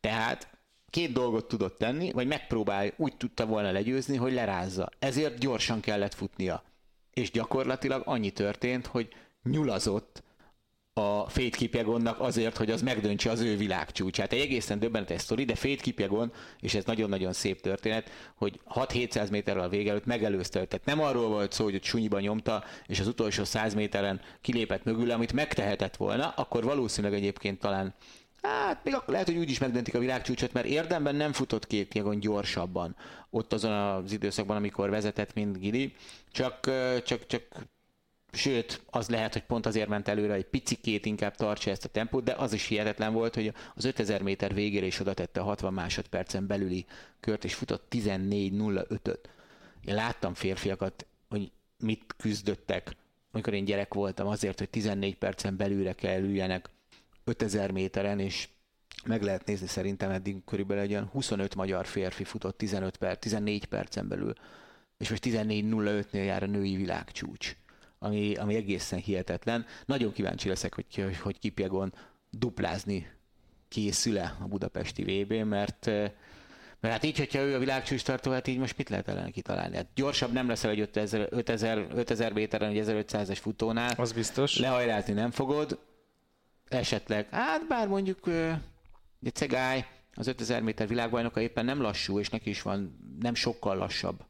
Tehát két dolgot tudott tenni, vagy megpróbál, úgy tudta volna legyőzni, hogy lerázza. Ezért gyorsan kellett futnia. És gyakorlatilag annyi történt, hogy nyulazott a Fate azért, hogy az megdöntse az ő világcsúcsát. Egy egészen döbbenetes sztori, de Fate és ez nagyon-nagyon szép történet, hogy 6-700 méterrel a vége előtt megelőzte Tehát nem arról volt szó, hogy sunyiba nyomta, és az utolsó 100 méteren kilépett mögül, amit megtehetett volna, akkor valószínűleg egyébként talán Hát még akkor lehet, hogy úgy is megdöntik a világcsúcsot, mert érdemben nem futott két Kipjegon gyorsabban ott azon az időszakban, amikor vezetett, mint Gidi, csak, csak, csak Sőt, az lehet, hogy pont azért ment előre, hogy picikét inkább tartsa ezt a tempót, de az is hihetetlen volt, hogy az 5000 méter végére is oda tette a 60 másodpercen belüli kört, és futott 14.05-öt. Én láttam férfiakat, hogy mit küzdöttek, amikor én gyerek voltam, azért, hogy 14 percen belülre kell üljenek 5000 méteren, és meg lehet nézni szerintem eddig körülbelül egy olyan 25 magyar férfi futott 15 perc, 14 percen belül, és most 14.05-nél jár a női világcsúcs ami, ami egészen hihetetlen. Nagyon kíváncsi leszek, hogy, hogy, Kipjegon duplázni készül-e a budapesti vb mert mert hát így, hogyha ő a világcsúcs tartó, hát így most mit lehet ellen kitalálni? Hát gyorsabb nem leszel egy 5000, 5000, 5000 méteren, egy 1500-es futónál. Az biztos. Lehajrázni nem fogod. Esetleg, hát bár mondjuk egy Cegály, az 5000 méter világbajnoka éppen nem lassú, és neki is van nem sokkal lassabb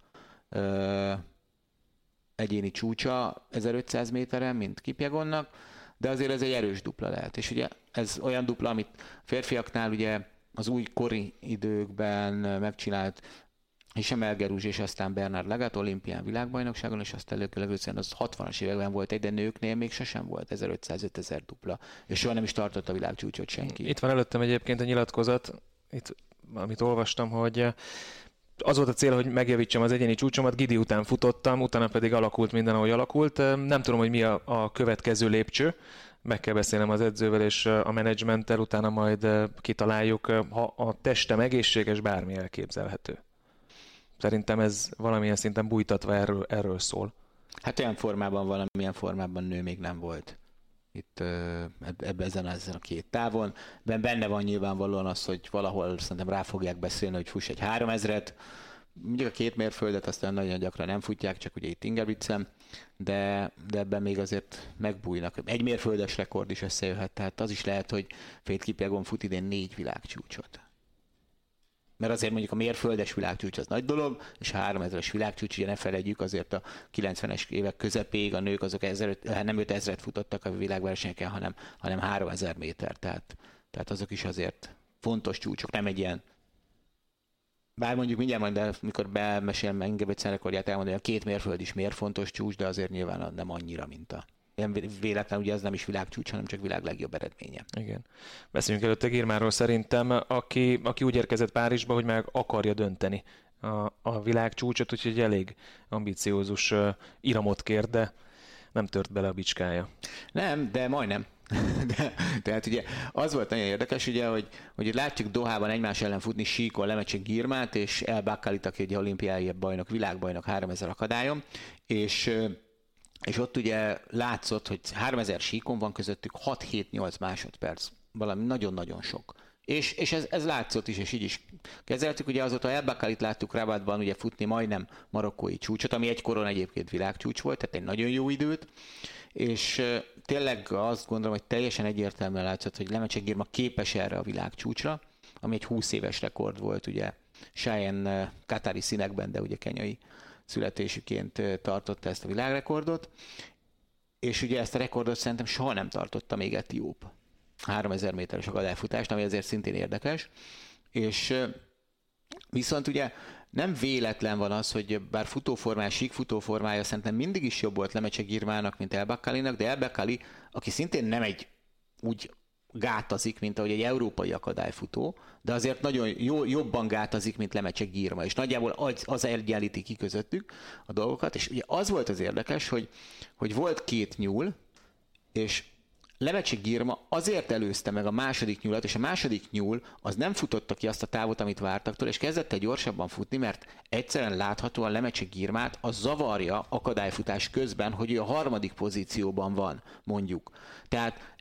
egyéni csúcsa 1500 méteren, mint Kipjegonnak, de azért ez egy erős dupla lehet. És ugye ez olyan dupla, amit férfiaknál ugye az új kori időkben megcsinált és Emelgerúzs és aztán Bernard Legat olimpián világbajnokságon, és azt előkelőzően az 60-as években volt egy, de nőknél még sosem volt 1500-5000 dupla, és soha nem is tartott a világcsúcsot senki. Itt van előttem egyébként a nyilatkozat, itt, amit olvastam, hogy az volt a cél, hogy megjavítsam az egyéni csúcsomat, Gidi után futottam, utána pedig alakult minden, ahogy alakult. Nem tudom, hogy mi a, a következő lépcső, meg kell beszélnem az edzővel és a menedzsmenttel, utána majd kitaláljuk, ha a testem egészséges, bármi elképzelhető. Szerintem ez valamilyen szinten bújtatva erről, erről szól. Hát olyan formában, valamilyen formában nő még nem volt itt ebben ezen, ezen a két távon. Benne van nyilvánvalóan az, hogy valahol szerintem rá fogják beszélni, hogy fuss egy 3000-et, mondjuk a két mérföldet aztán nagyon gyakran nem futják, csak ugye itt Ingebrigtsen, de, de ebben még azért megbújnak. Egy mérföldes rekord is összejöhet, tehát az is lehet, hogy Fét Kipjegon fut idén négy világcsúcsot mert azért mondjuk a mérföldes világcsúcs az nagy dolog, és a 3000-es világcsúcs, ugye ne felejtjük, azért a 90-es évek közepéig a nők azok 1000, hát nem 5000-et futottak a világversenyeken, hanem, hanem 3000 méter, tehát, tehát azok is azért fontos csúcsok, nem egy ilyen bár mondjuk mindjárt majd, de mikor bemesélem engem egy rekordját elmondani, a két mérföld is miért fontos csúcs, de azért nyilván nem annyira, mint a nem véletlen, ugye ez nem is világcsúcs, hanem csak világ legjobb eredménye. Igen. Beszéljünk előtte Girmáról szerintem, aki, aki úgy érkezett Párizsba, hogy meg akarja dönteni a, a világcsúcsot, úgyhogy elég ambiciózus uh, iramot kér, de nem tört bele a bicskája. Nem, de majdnem. De, tehát ugye az volt nagyon érdekes, ugye, hogy, hogy látjuk Dohában egymás ellen futni síkon Lemecsek Girmát, és El Bakalit, aki egy olimpiai bajnok, világbajnok 3000 akadályon, és és ott ugye látszott, hogy 3000 síkon van közöttük 6-7-8 másodperc, valami nagyon-nagyon sok. És, és ez, ez látszott is, és így is kezeltük. Ugye azóta Elbakalit láttuk Rabatban ugye futni majdnem marokkói csúcsot, ami egykoron egyébként világcsúcs volt, tehát egy nagyon jó időt. És tényleg azt gondolom, hogy teljesen egyértelműen látszott, hogy Lemecsek Girma képes erre a világcsúcsra, ami egy 20 éves rekord volt, ugye Cheyenne Katari színekben, de ugye kenyai születésüként tartotta ezt a világrekordot, és ugye ezt a rekordot szerintem soha nem tartotta még Etióp. 3000 méteres akadályfutást, ami azért szintén érdekes, és Viszont ugye nem véletlen van az, hogy bár futóformája, sík futóformája szerintem mindig is jobb volt Lemecse Girmának, mint Elbakalinak, de Elbakali, aki szintén nem egy úgy gátazik, mint ahogy egy európai akadályfutó, de azért nagyon jó, jobban gátazik, mint Lemecse Girma, és nagyjából az, az egyenlíti ki közöttük a dolgokat, és ugye az volt az érdekes, hogy, hogy volt két nyúl, és Lemecse Girma azért előzte meg a második nyúlat, és a második nyúl az nem futotta ki azt a távot, amit vártak tőle, és kezdett egy gyorsabban futni, mert egyszerűen láthatóan Lemecse Girmát az zavarja akadályfutás közben, hogy ő a harmadik pozícióban van, mondjuk. Tehát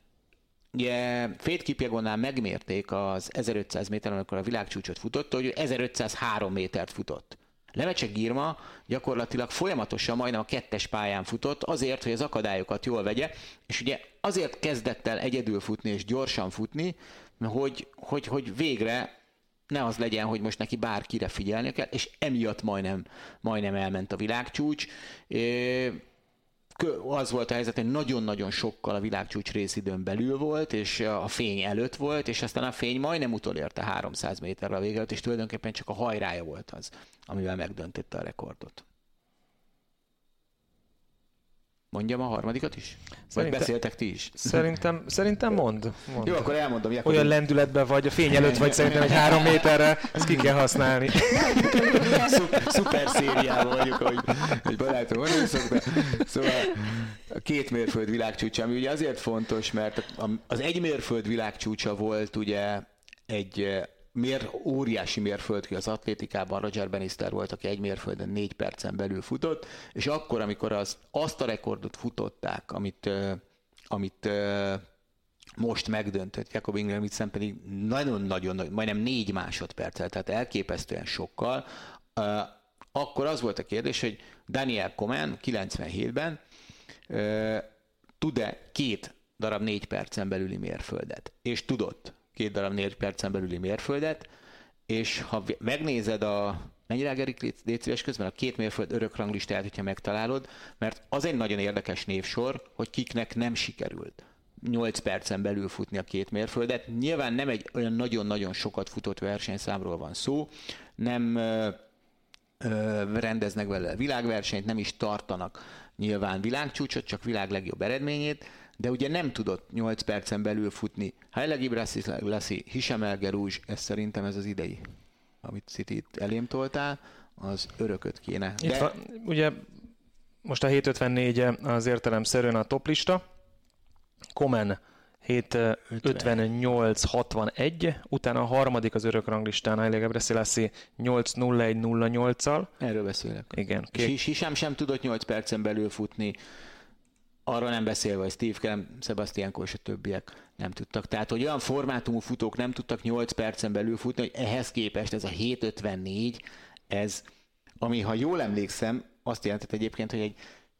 Ugye Fét Kipjagonnál megmérték az 1500 méteren, amikor a világcsúcsot futott, hogy 1503 métert futott. Lemecsek Girma gyakorlatilag folyamatosan majdnem a kettes pályán futott, azért, hogy az akadályokat jól vegye, és ugye azért kezdett el egyedül futni és gyorsan futni, hogy, hogy, hogy végre ne az legyen, hogy most neki bárkire figyelni kell, és emiatt majdnem, majdnem elment a világcsúcs az volt a helyzet, hogy nagyon-nagyon sokkal a világcsúcs részidőn belül volt, és a fény előtt volt, és aztán a fény majdnem utolérte 300 méterre a vége és tulajdonképpen csak a hajrája volt az, amivel megdöntötte a rekordot. Mondjam a harmadikat is? Vagy beszéltek ti is? Szerintem, szerintem mond, mond. Jó, akkor elmondom. Jakob. Olyan lendületben vagy, a fény előtt vagy szerintem egy három méterre, ezt ki kell használni. Szuper szériában vagyunk, ahogy egy barátom mondani szokta. Szóval a két mérföld világcsúcsa, ami ugye azért fontos, mert az egy mérföld világcsúcsa volt ugye egy mér, óriási mérföld ki az atlétikában, Roger Bannister volt, aki egy mérföldön négy percen belül futott, és akkor, amikor az, azt a rekordot futották, amit, amit most megdöntött Jakob Ingebrigtsen pedig nagyon-nagyon, majdnem négy másodperccel, tehát elképesztően sokkal, akkor az volt a kérdés, hogy Daniel Komen 97-ben tud-e két darab négy percen belüli mérföldet? És tudott két darab négy percen belüli mérföldet, és ha megnézed a mennyire Gerik légy közben a két mérföld örök ranglistáját, hogyha megtalálod, mert az egy nagyon érdekes névsor, hogy kiknek nem sikerült 8 percen belül futni a két mérföldet. Nyilván nem egy olyan nagyon-nagyon sokat futott versenyszámról van szó, nem ö, ö, rendeznek vele világversenyt, nem is tartanak nyilván világcsúcsot, csak világ legjobb eredményét, de ugye nem tudott 8 percen belül futni. Haile Gibrassi, Hisem El Gerouge, ez szerintem ez az idei, amit City elém toltál, az örököt kéne. De... Itt van, ugye most a 754 az értelemszerűen a toplista, Komen 758-61, utána a harmadik az örök ranglistán, Haile Gebrselassie 8-01-08-al. Erről beszélek. Igen. Két... És Hisem sem tudott 8 percen belül futni, arra nem beszélve, hogy Steve Kelem, Sebastian és a többiek nem tudtak. Tehát, hogy olyan formátumú futók nem tudtak 8 percen belül futni, hogy ehhez képest ez a 754, ez, ami ha jól emlékszem, azt jelentett egyébként, hogy egy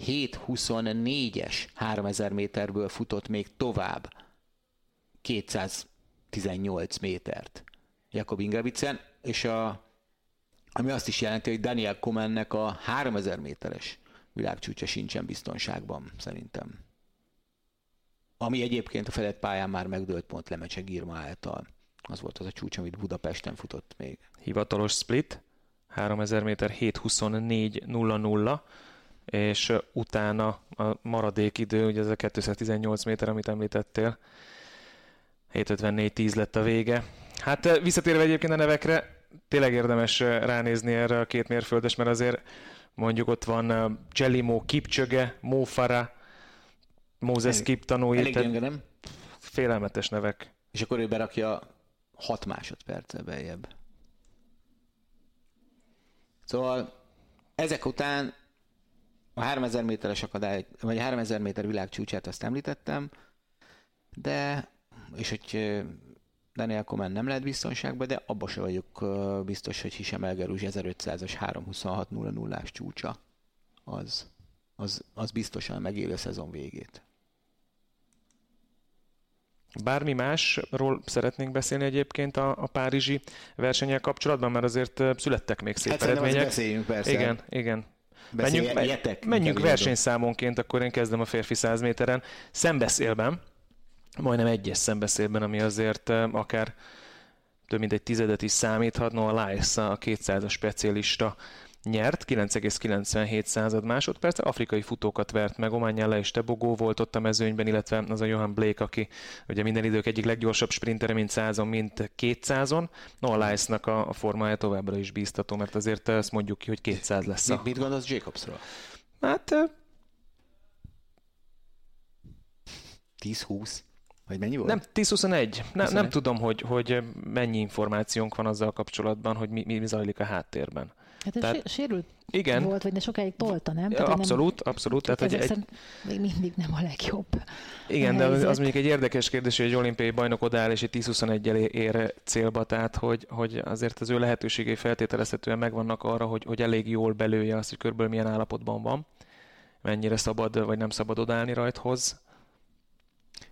724-es 3000 méterből futott még tovább 218 métert Jakob Ingebrigtsen, és a, ami azt is jelenti, hogy Daniel Komennek a 3000 méteres világcsúcsa sincsen biztonságban, szerintem. Ami egyébként a fedett pályán már megdőlt pont Lemecse Girma által. Az volt az a csúcs, amit Budapesten futott még. Hivatalos split, 3000 méter 7.24.00, és utána a maradék idő, ugye ez a 218 méter, amit említettél, 7.54.10 lett a vége. Hát visszatérve egyébként a nevekre, tényleg érdemes ránézni erre a két mérföldes, mert azért Mondjuk ott van uh, Cselimo Kipcsöge, Mófara, Mózes Kip tanúi. Elég gyenge, nem? Félelmetes nevek. És akkor ő berakja 6 másodperccel beljebb. Szóval ezek után a 3000 méteres akadály, vagy 3000 méter világcsúcsát azt említettem, de, és hogy Daniel Komen nem lehet biztonságban, de abba se vagyok biztos, hogy Hisem Elgerúzs 1500-as 326-0-0-ás csúcsa az, az, az biztosan megéli a szezon végét. Bármi másról szeretnénk beszélni egyébként a, a párizsi versenyel kapcsolatban, mert azért születtek még szép hát eredmények. beszéljünk persze. Igen, igen. Menjünk, menjünk versenyszámonként, akkor én kezdem a férfi 100 méteren. Szembeszélben, majdnem egyes szembeszélben, ami azért akár több mint egy tizedet is számíthat, a Lice a 200-as specialista nyert, 9,97 század másodperc, afrikai futókat vert meg, Ományella és Tebogó volt ott a mezőnyben, illetve az a Johan Blake, aki ugye minden idők egyik leggyorsabb sprintere, mint 100-on, mint 200-on. No, a Lice-nak a, a formája továbbra is bíztató, mert azért ezt mondjuk ki, hogy 200 lesz. A... Mit, mit gondolsz Jacobsról? Hát 10-20? Vagy mennyi volt? Nem, 10-21. Ne, nem tudom, hogy, hogy mennyi információnk van azzal kapcsolatban, hogy mi, mi zajlik a háttérben. Hát ez Tehát, sérült igen. volt, vagy de sokáig tolta, nem? Tehát abszolút, nem, abszolút. Tehát, hogy egy... még mindig nem a legjobb. Igen, de az, az mondjuk egy érdekes kérdés, hogy egy olimpiai bajnok odáll, és egy 10-21-el ér célba, tehát hogy, hogy azért az ő lehetőségei feltételezhetően megvannak arra, hogy, hogy elég jól belője azt, hogy körülbelül milyen állapotban van, mennyire szabad vagy nem szabad odállni rajthoz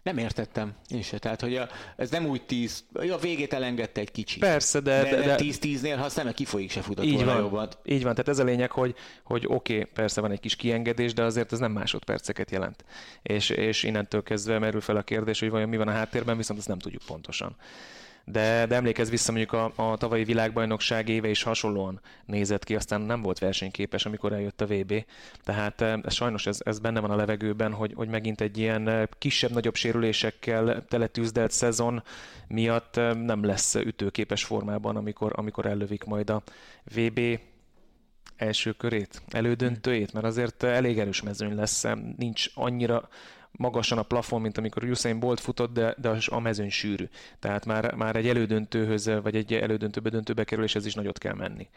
nem értettem én se. Tehát, hogy a, ez nem úgy tíz, a végét elengedte egy kicsit. Persze, de... De, de, de tíz tíznél, ha aztán kifolyik se futott így volna van, jobbat. Így van, tehát ez a lényeg, hogy, hogy oké, okay, persze van egy kis kiengedés, de azért ez nem másodperceket jelent. És, és innentől kezdve merül fel a kérdés, hogy vajon mi van a háttérben, viszont ezt nem tudjuk pontosan de, de emlékezz vissza mondjuk a, a tavalyi világbajnokság éve is hasonlóan nézett ki, aztán nem volt versenyképes, amikor eljött a VB. Tehát ez, eh, sajnos ez, ez benne van a levegőben, hogy, hogy megint egy ilyen eh, kisebb-nagyobb sérülésekkel teletűzdelt szezon miatt eh, nem lesz ütőképes formában, amikor, amikor ellövik majd a VB első körét, elődöntőjét, mert azért elég erős mezőny lesz, nincs annyira magasan a plafon, mint amikor Usain Bolt futott, de, de a mezőny sűrű. Tehát már, már egy elődöntőhöz, vagy egy elődöntőbe döntőbe kerüléshez is nagyot kell menni.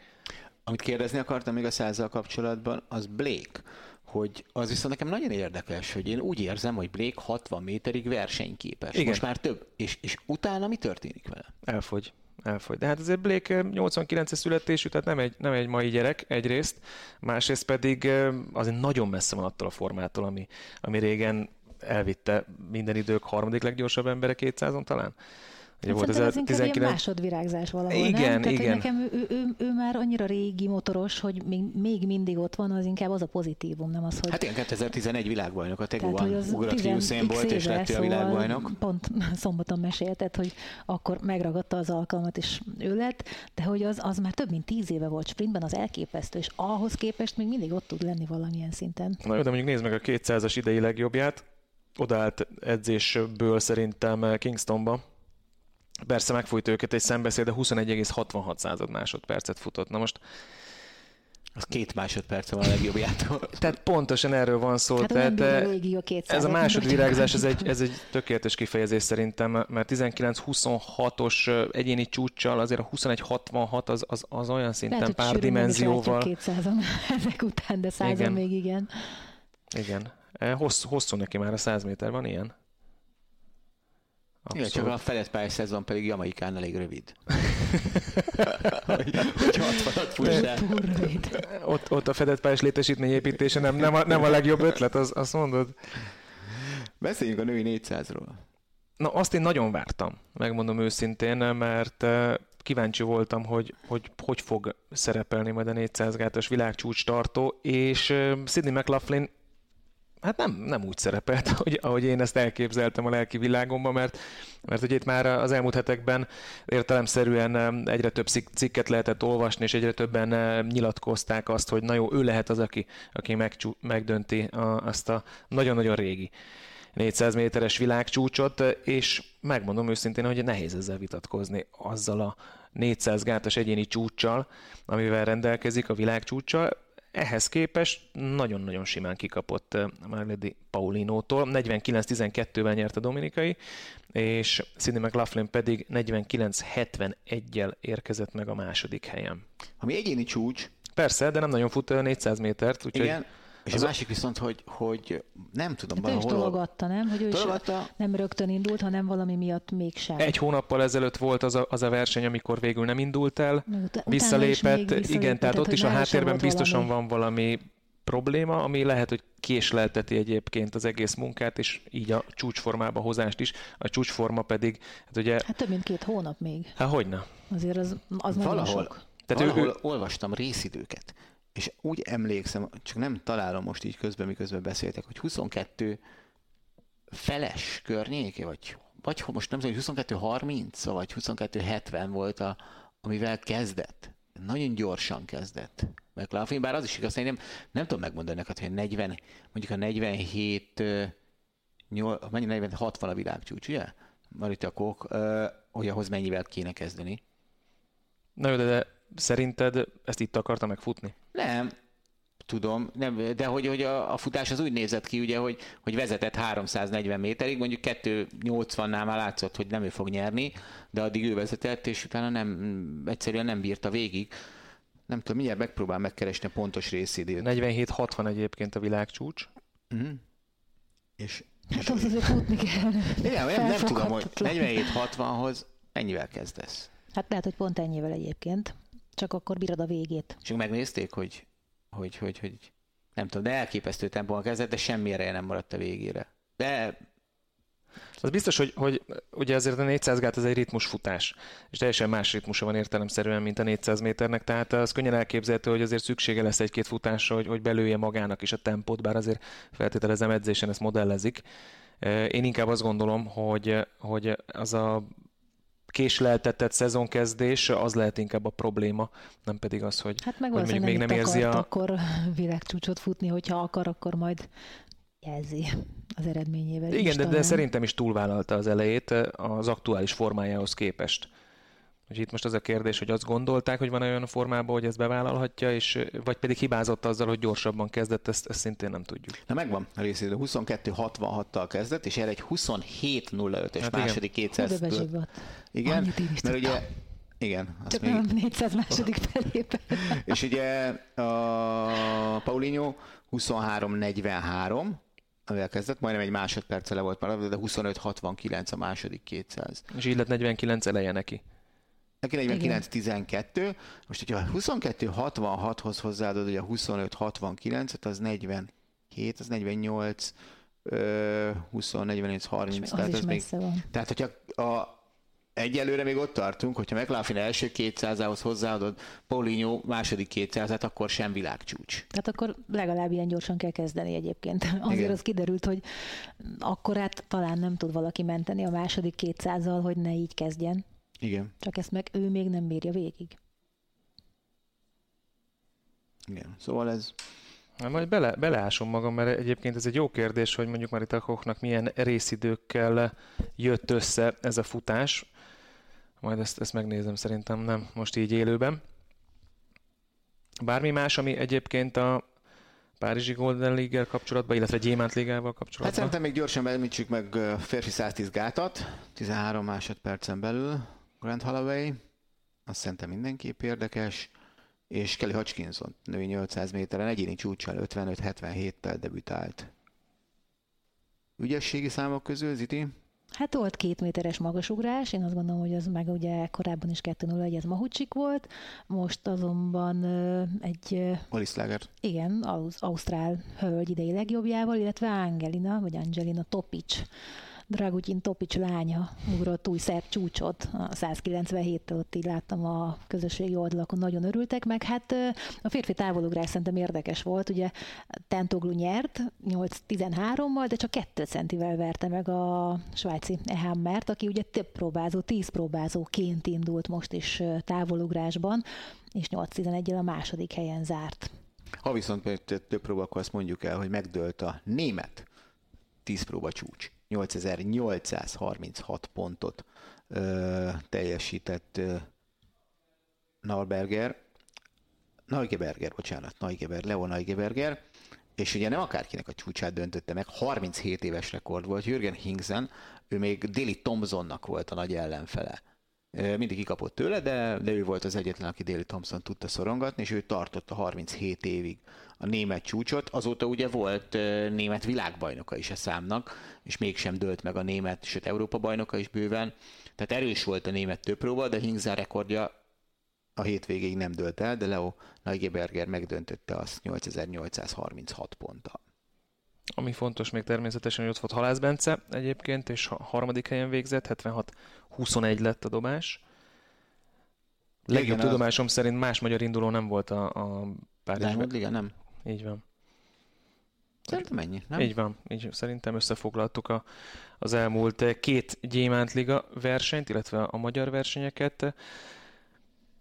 Amit kérdezni akartam még a százzal kapcsolatban, az Blake hogy az viszont nekem nagyon érdekes, hogy én úgy érzem, hogy Blake 60 méterig versenyképes. Igen. Most már több. És, és utána mi történik vele? Elfogy elfogy. De hát azért Blake 89-es születésű, tehát nem egy, nem egy mai gyerek egyrészt, másrészt pedig azért nagyon messze van attól a formától, ami, ami régen elvitte minden idők harmadik leggyorsabb embere 200-on talán. Ugye volt ez a 19... ilyen másodvirágzás valahol, igen, nem? Tehát, igen. nekem ő, ő, ő, ő, már annyira régi motoros, hogy még, még mindig ott van, az inkább az a pozitívum, nem az, hogy... Hát ilyen 2011 világbajnok a Teguan ugrott Usain Bolt, és lett szóval a világbajnok. Pont szombaton mesélted, hogy akkor megragadta az alkalmat, és ő lett, de hogy az, az már több mint tíz éve volt sprintben, az elképesztő, és ahhoz képest még mindig ott tud lenni valamilyen szinten. Na jó, de mondjuk nézd meg a 200-as idei legjobbját, odaállt edzésből szerintem Kingstonba. Persze megfújt őket egy szembeszél, de 21,66 század másodpercet futott. Na most az két másodperc van a legjobbjától. Tehát pontosan erről van szó. Hát tehát a régió ez a másodvirágzás, ez egy, ez egy tökéletes kifejezés szerintem, mert 19-26-os egyéni csúccsal azért a 21-66 az, az, az olyan szinten Lehet, pár dimenzióval. Lehet, 200-on ezek után, de 100 még igen. Igen. Hosszú, hosszú neki már a 100 méter, van ilyen? Igen, csak a fedett pályás szezon pedig Jamaikán elég rövid. hogy, hogy 60 ott, ott a fedett pályás létesítmény építése nem, nem, a, nem a legjobb ötlet, az, azt mondod? Beszéljünk a női 400-ról. Na, azt én nagyon vártam, megmondom őszintén, mert kíváncsi voltam, hogy hogy, hogy fog szerepelni majd a 400 gátos világcsúcs tartó, és Sidney McLaughlin hát nem, nem úgy szerepelt, ahogy, ahogy én ezt elképzeltem a lelki világomban, mert, mert ugye itt már az elmúlt hetekben értelemszerűen egyre több cikket lehetett olvasni, és egyre többen nyilatkozták azt, hogy na jó, ő lehet az, aki, aki megcsú, megdönti a, azt a nagyon-nagyon régi 400 méteres világcsúcsot, és megmondom őszintén, hogy nehéz ezzel vitatkozni azzal a 400 gátas egyéni csúccsal, amivel rendelkezik a világcsúccsal ehhez képest nagyon-nagyon simán kikapott eh, Marledi Paulinótól. 49-12-vel nyert a dominikai, és Sidney McLaughlin pedig 49-71-jel érkezett meg a második helyen. Ami egyéni csúcs. Persze, de nem nagyon fut 400 métert, úgyhogy... Igen, és az a másik viszont, hogy, hogy nem tudom, hát valahol... Ő is tologatta, nem? Hogy ő tologatta... is nem rögtön indult, hanem valami miatt mégsem. Egy hónappal ezelőtt volt az a, az a verseny, amikor végül nem indult el, Ut- visszalépett, visszalépett, igen, tehát, tehát ott is a háttérben biztosan valami... van valami probléma, ami lehet, hogy késlelteti egyébként az egész munkát, és így a csúcsformába hozást is. A csúcsforma pedig, hát ugye... Hát több mint két hónap még. Hát hogyne. Azért az, az Valahol, nagyon sok. Tehát valahol ő, ő... olvastam részidőket, és úgy emlékszem, csak nem találom most így közben, miközben beszéltek, hogy 22 feles környéke, vagy vagy most nem tudom, hogy 22.30 vagy 22.70 volt, a, amivel kezdett. Nagyon gyorsan kezdett. McLaughlin, bár az is igaz, hogy nem, nem tudom megmondani neked, hogy 40, mondjuk a 47, 8, mennyi 40, 60 a világcsúcs, ugye? Marita Kok, hogy ahhoz mennyivel kéne kezdeni. Na jó, de, de szerinted ezt itt akarta megfutni? Nem, tudom, nem, de hogy, hogy a, a, futás az úgy nézett ki, ugye, hogy, hogy vezetett 340 méterig, mondjuk 280-nál már látszott, hogy nem ő fog nyerni, de addig ő vezetett, és utána nem, egyszerűen nem bírta végig. Nem tudom, mindjárt megpróbál megkeresni a pontos részidőt. 47-60 egyébként a világcsúcs. Uh-huh. És, Hát az azért futni kell. Igen, nem, nem tudom, hogy 47-60-hoz mennyivel kezdesz? Hát lehet, hogy pont ennyivel egyébként. Csak akkor bírod a végét. És megnézték, hogy, hogy, hogy, hogy nem tudom, de elképesztő tempóban kezdett, de semmi ereje nem maradt a végére. De az biztos, hogy, hogy ugye azért a 400 gát az egy ritmusfutás, és teljesen más ritmusa van értelemszerűen, mint a 400 méternek, tehát az könnyen elképzelhető, hogy azért szüksége lesz egy-két futásra, hogy, hogy belője magának is a tempót, bár azért feltételezem edzésen ezt modellezik. Én inkább azt gondolom, hogy, hogy az a késleltetett szezonkezdés, az lehet inkább a probléma, nem pedig az, hogy, hát meg hogy mondjuk még nem érzi a... akkor világcsúcsot futni, hogyha akar, akkor majd jelzi az eredményével. Igen, de, de szerintem is túlvállalta az elejét az aktuális formájához képest. Úgyhogy itt most az a kérdés, hogy azt gondolták, hogy van olyan formában, hogy ezt bevállalhatja, és, vagy pedig hibázott azzal, hogy gyorsabban kezdett, ezt, ezt szintén nem tudjuk. Na megvan a részét, 22-66-tal kezdett, és erre egy 27-05-ös hát második 200 Igen, mert ugye igen. Csak még... nem 400 második felében. és ugye a Paulinho 23-43, amivel kezdett, majdnem egy másodperce le volt már, de 25-69 a második 200. És így lett 49 eleje neki. Neki 49-12. Most, hogyha 22-66-hoz hozzáadod, hogy a 25-69-et, az 47, az 48, 20, 44, 30. Tehát, ez még, van. tehát, hogyha a, egyelőre még ott tartunk, hogyha McLaughlin első 200-ához hozzáadod Paulinho második 200-át, akkor sem világcsúcs. Tehát akkor legalább ilyen gyorsan kell kezdeni egyébként. Azért Igen. az kiderült, hogy akkor hát talán nem tud valaki menteni a második 200-al, hogy ne így kezdjen. Igen. Csak ezt meg ő még nem bírja végig. Igen, szóval ez... Na, majd bele, beleásom magam, mert egyébként ez egy jó kérdés, hogy mondjuk Marita Kochnak milyen részidőkkel jött össze ez a futás. Majd ezt, ezt megnézem, szerintem nem most így élőben. Bármi más, ami egyébként a Párizsi Golden League-el kapcsolatban, illetve Gyémánt Ligával kapcsolatban? Hát szerintem még gyorsan említsük meg férfi 110 gátat, 13 másodpercen belül Grant Holloway, azt szerintem mindenképp érdekes, és Kelly Hodgkinson női 800 méteren egyéni csúcsal 55-77-tel debütált. Ügyességi számok közül, Ziti? Hát volt két méteres magasugrás, én azt gondolom, hogy az meg ugye korábban is 2-0-1, ez Mahucsik volt, most azonban egy... Alice Igen, Ausztrál hölgy idei legjobbjával, illetve Angelina, vagy Angelina Topic Dragutyin Topics lánya ugrott új szert csúcsot a 197-től, ott így láttam a közösségi oldalakon, nagyon örültek meg. Hát a férfi távolugrás szerintem érdekes volt, ugye Tentoglu nyert 8-13-mal, de csak 2 centivel verte meg a svájci Ehammert, aki ugye több próbázó, 10 próbázóként indult most is távolugrásban, és 8-11-el a második helyen zárt. Ha viszont több próba, akkor azt mondjuk el, hogy megdőlt a német 10 próba csúcs. 8836 pontot ö, teljesített ö, Nalberger, Neugeberger, bocsánat, Neugeber, Leo Neugeberger, és ugye nem akárkinek a csúcsát döntötte meg, 37 éves rekord volt, Jürgen Hingsen, ő még Dili Thompsonnak volt a nagy ellenfele. Mindig kikapott tőle, de, de ő volt az egyetlen, aki Dali Thompson tudta szorongatni, és ő tartotta 37 évig a német csúcsot. Azóta ugye volt német világbajnoka is a számnak, és mégsem dőlt meg a német, sőt Európa bajnoka is bőven. Tehát erős volt a német többpróba, de Hingzer rekordja a hétvégéig nem dőlt el, de Leo Neugeberger megdöntötte azt 8836 ponttal. Ami fontos még természetesen, hogy ott volt Halász Bence egyébként, és a harmadik helyen végzett, 76-21 lett a dobás. Legjobb Igen, tudomásom az... szerint más magyar induló nem volt a, a Párizsban. Igen, nem. Így van. Szerintem ennyi, nem? Így van, így szerintem összefoglaltuk a, az elmúlt két Gyémántliga versenyt, illetve a magyar versenyeket.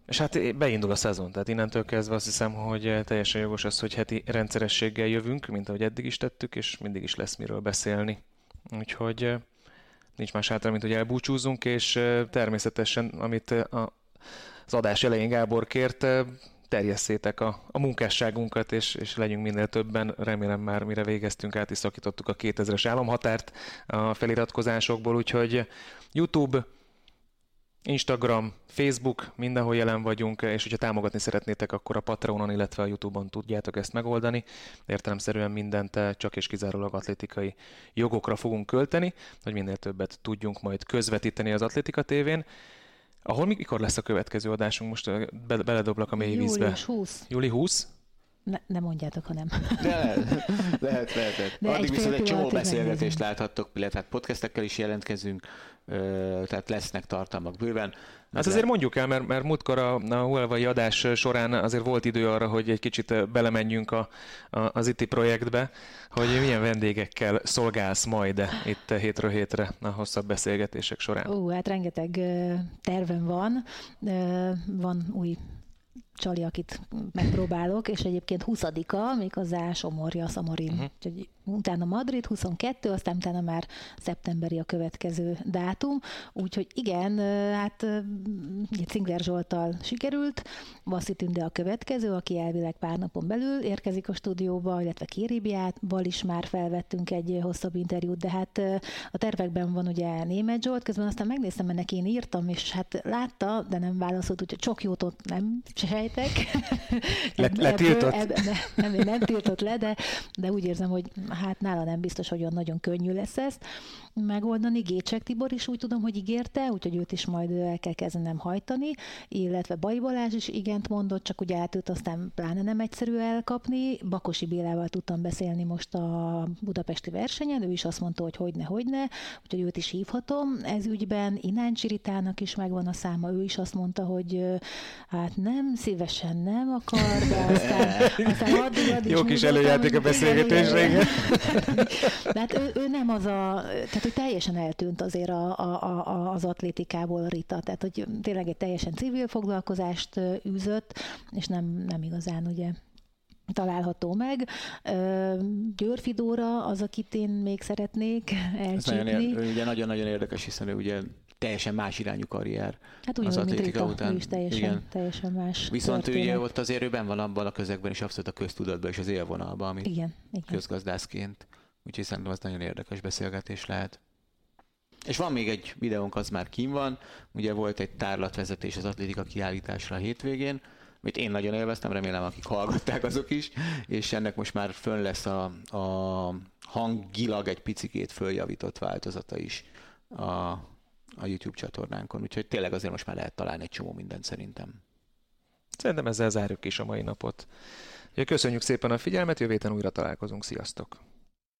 És hát beindul a szezon, tehát innentől kezdve azt hiszem, hogy teljesen jogos az, hogy heti rendszerességgel jövünk, mint ahogy eddig is tettük, és mindig is lesz miről beszélni. Úgyhogy nincs más hátra, mint hogy elbúcsúzunk, és természetesen, amit a, az adás elején Gábor kért, terjesszétek a, a munkásságunkat, és, és legyünk minél többen. Remélem már mire végeztünk, át is szakítottuk a 2000-es államhatárt a feliratkozásokból, úgyhogy YouTube, Instagram, Facebook, mindenhol jelen vagyunk, és hogyha támogatni szeretnétek, akkor a Patreonon, illetve a YouTube-on tudjátok ezt megoldani. Értelemszerűen mindent csak és kizárólag atlétikai jogokra fogunk költeni, hogy minél többet tudjunk majd közvetíteni az Atlétika tévén. Ahol mikor lesz a következő adásunk? Most be, beledoblak a mély vízbe. Július 20. Júli 20? Ne, nem mondjátok, ha nem. De lehet, lehet, lehet. De Addig egy viszont egy csomó beszélgetést láthattok, illetve hát podcastekkel is jelentkezünk, tehát lesznek tartalmak bőven. Hát azért mondjuk el, mert, mert múltkor a, a Huawei adás során azért volt idő arra, hogy egy kicsit belemenjünk a, a, az ITI projektbe, hogy milyen vendégekkel szolgálsz majd itt hétről hétre a hosszabb beszélgetések során. Ó, hát rengeteg tervem van. Van új csali, akit megpróbálok, és egyébként 20-a, méghozzá Somorja, Szamorin. Uh-huh. Úgyhogy utána Madrid 22, aztán utána már szeptemberi a következő dátum. Úgyhogy igen, hát Cingler Zsoltal sikerült, Vaszi Tünde a következő, aki elvileg pár napon belül érkezik a stúdióba, illetve Kiribiátval is már felvettünk egy hosszabb interjút, de hát a tervekben van ugye Német Zsolt, közben aztán megnéztem, mert én írtam, és hát látta, de nem válaszolt, úgyhogy sok jót ott nem sejtek. Le, letiltott? Ebből, nem, nem, nem tiltott le, de, de úgy érzem, hogy hát nála nem biztos, hogy olyan nagyon könnyű lesz ezt megoldani. Gécsek Tibor is úgy tudom, hogy ígérte, úgyhogy őt is majd el kell kezdenem hajtani, illetve Bai Balázs is igent mondott, csak ugye átült aztán pláne nem egyszerű elkapni. Bakosi Bélával tudtam beszélni most a budapesti versenyen, ő is azt mondta, hogy hogyne, hogyne, úgyhogy őt is hívhatom. Ez ügyben Inán Csiritának is megvan a száma, ő is azt mondta, hogy hát nem, szívesen nem akar, de aztán, aztán addig, addig Jó kis előjáték a beszélgetésre, hát ő, ő, nem az a, tehát hogy teljesen eltűnt azért a, a, a, az atlétikából a Rita, tehát hogy tényleg egy teljesen civil foglalkozást űzött, és nem, nem igazán ugye található meg. Győrfi Dóra az, akit én még szeretnék elcsípni. Nagyon, ugye nagyon-nagyon érdekes, hiszen ő ugye teljesen más irányú karrier hát az atlétika Rita, után. Is teljesen, Igen. teljesen más Viszont történet. ugye ott azért ő van abban a közegben is abszolút a köztudatban és az élvonalban, ami Igen. Igen. közgazdászként. Úgyhogy szerintem az nagyon érdekes beszélgetés lehet. És van még egy videónk, az már kim van. Ugye volt egy tárlatvezetés az atlétika kiállításra a hétvégén, amit én nagyon élveztem, remélem akik hallgatták azok is, és ennek most már fönn lesz a, a hangilag egy picikét följavított változata is a, a YouTube csatornánkon, úgyhogy tényleg azért most már lehet találni egy csomó mindent szerintem. Szerintem ezzel zárjuk is a mai napot. Köszönjük szépen a figyelmet, jövő héten újra találkozunk, sziasztok!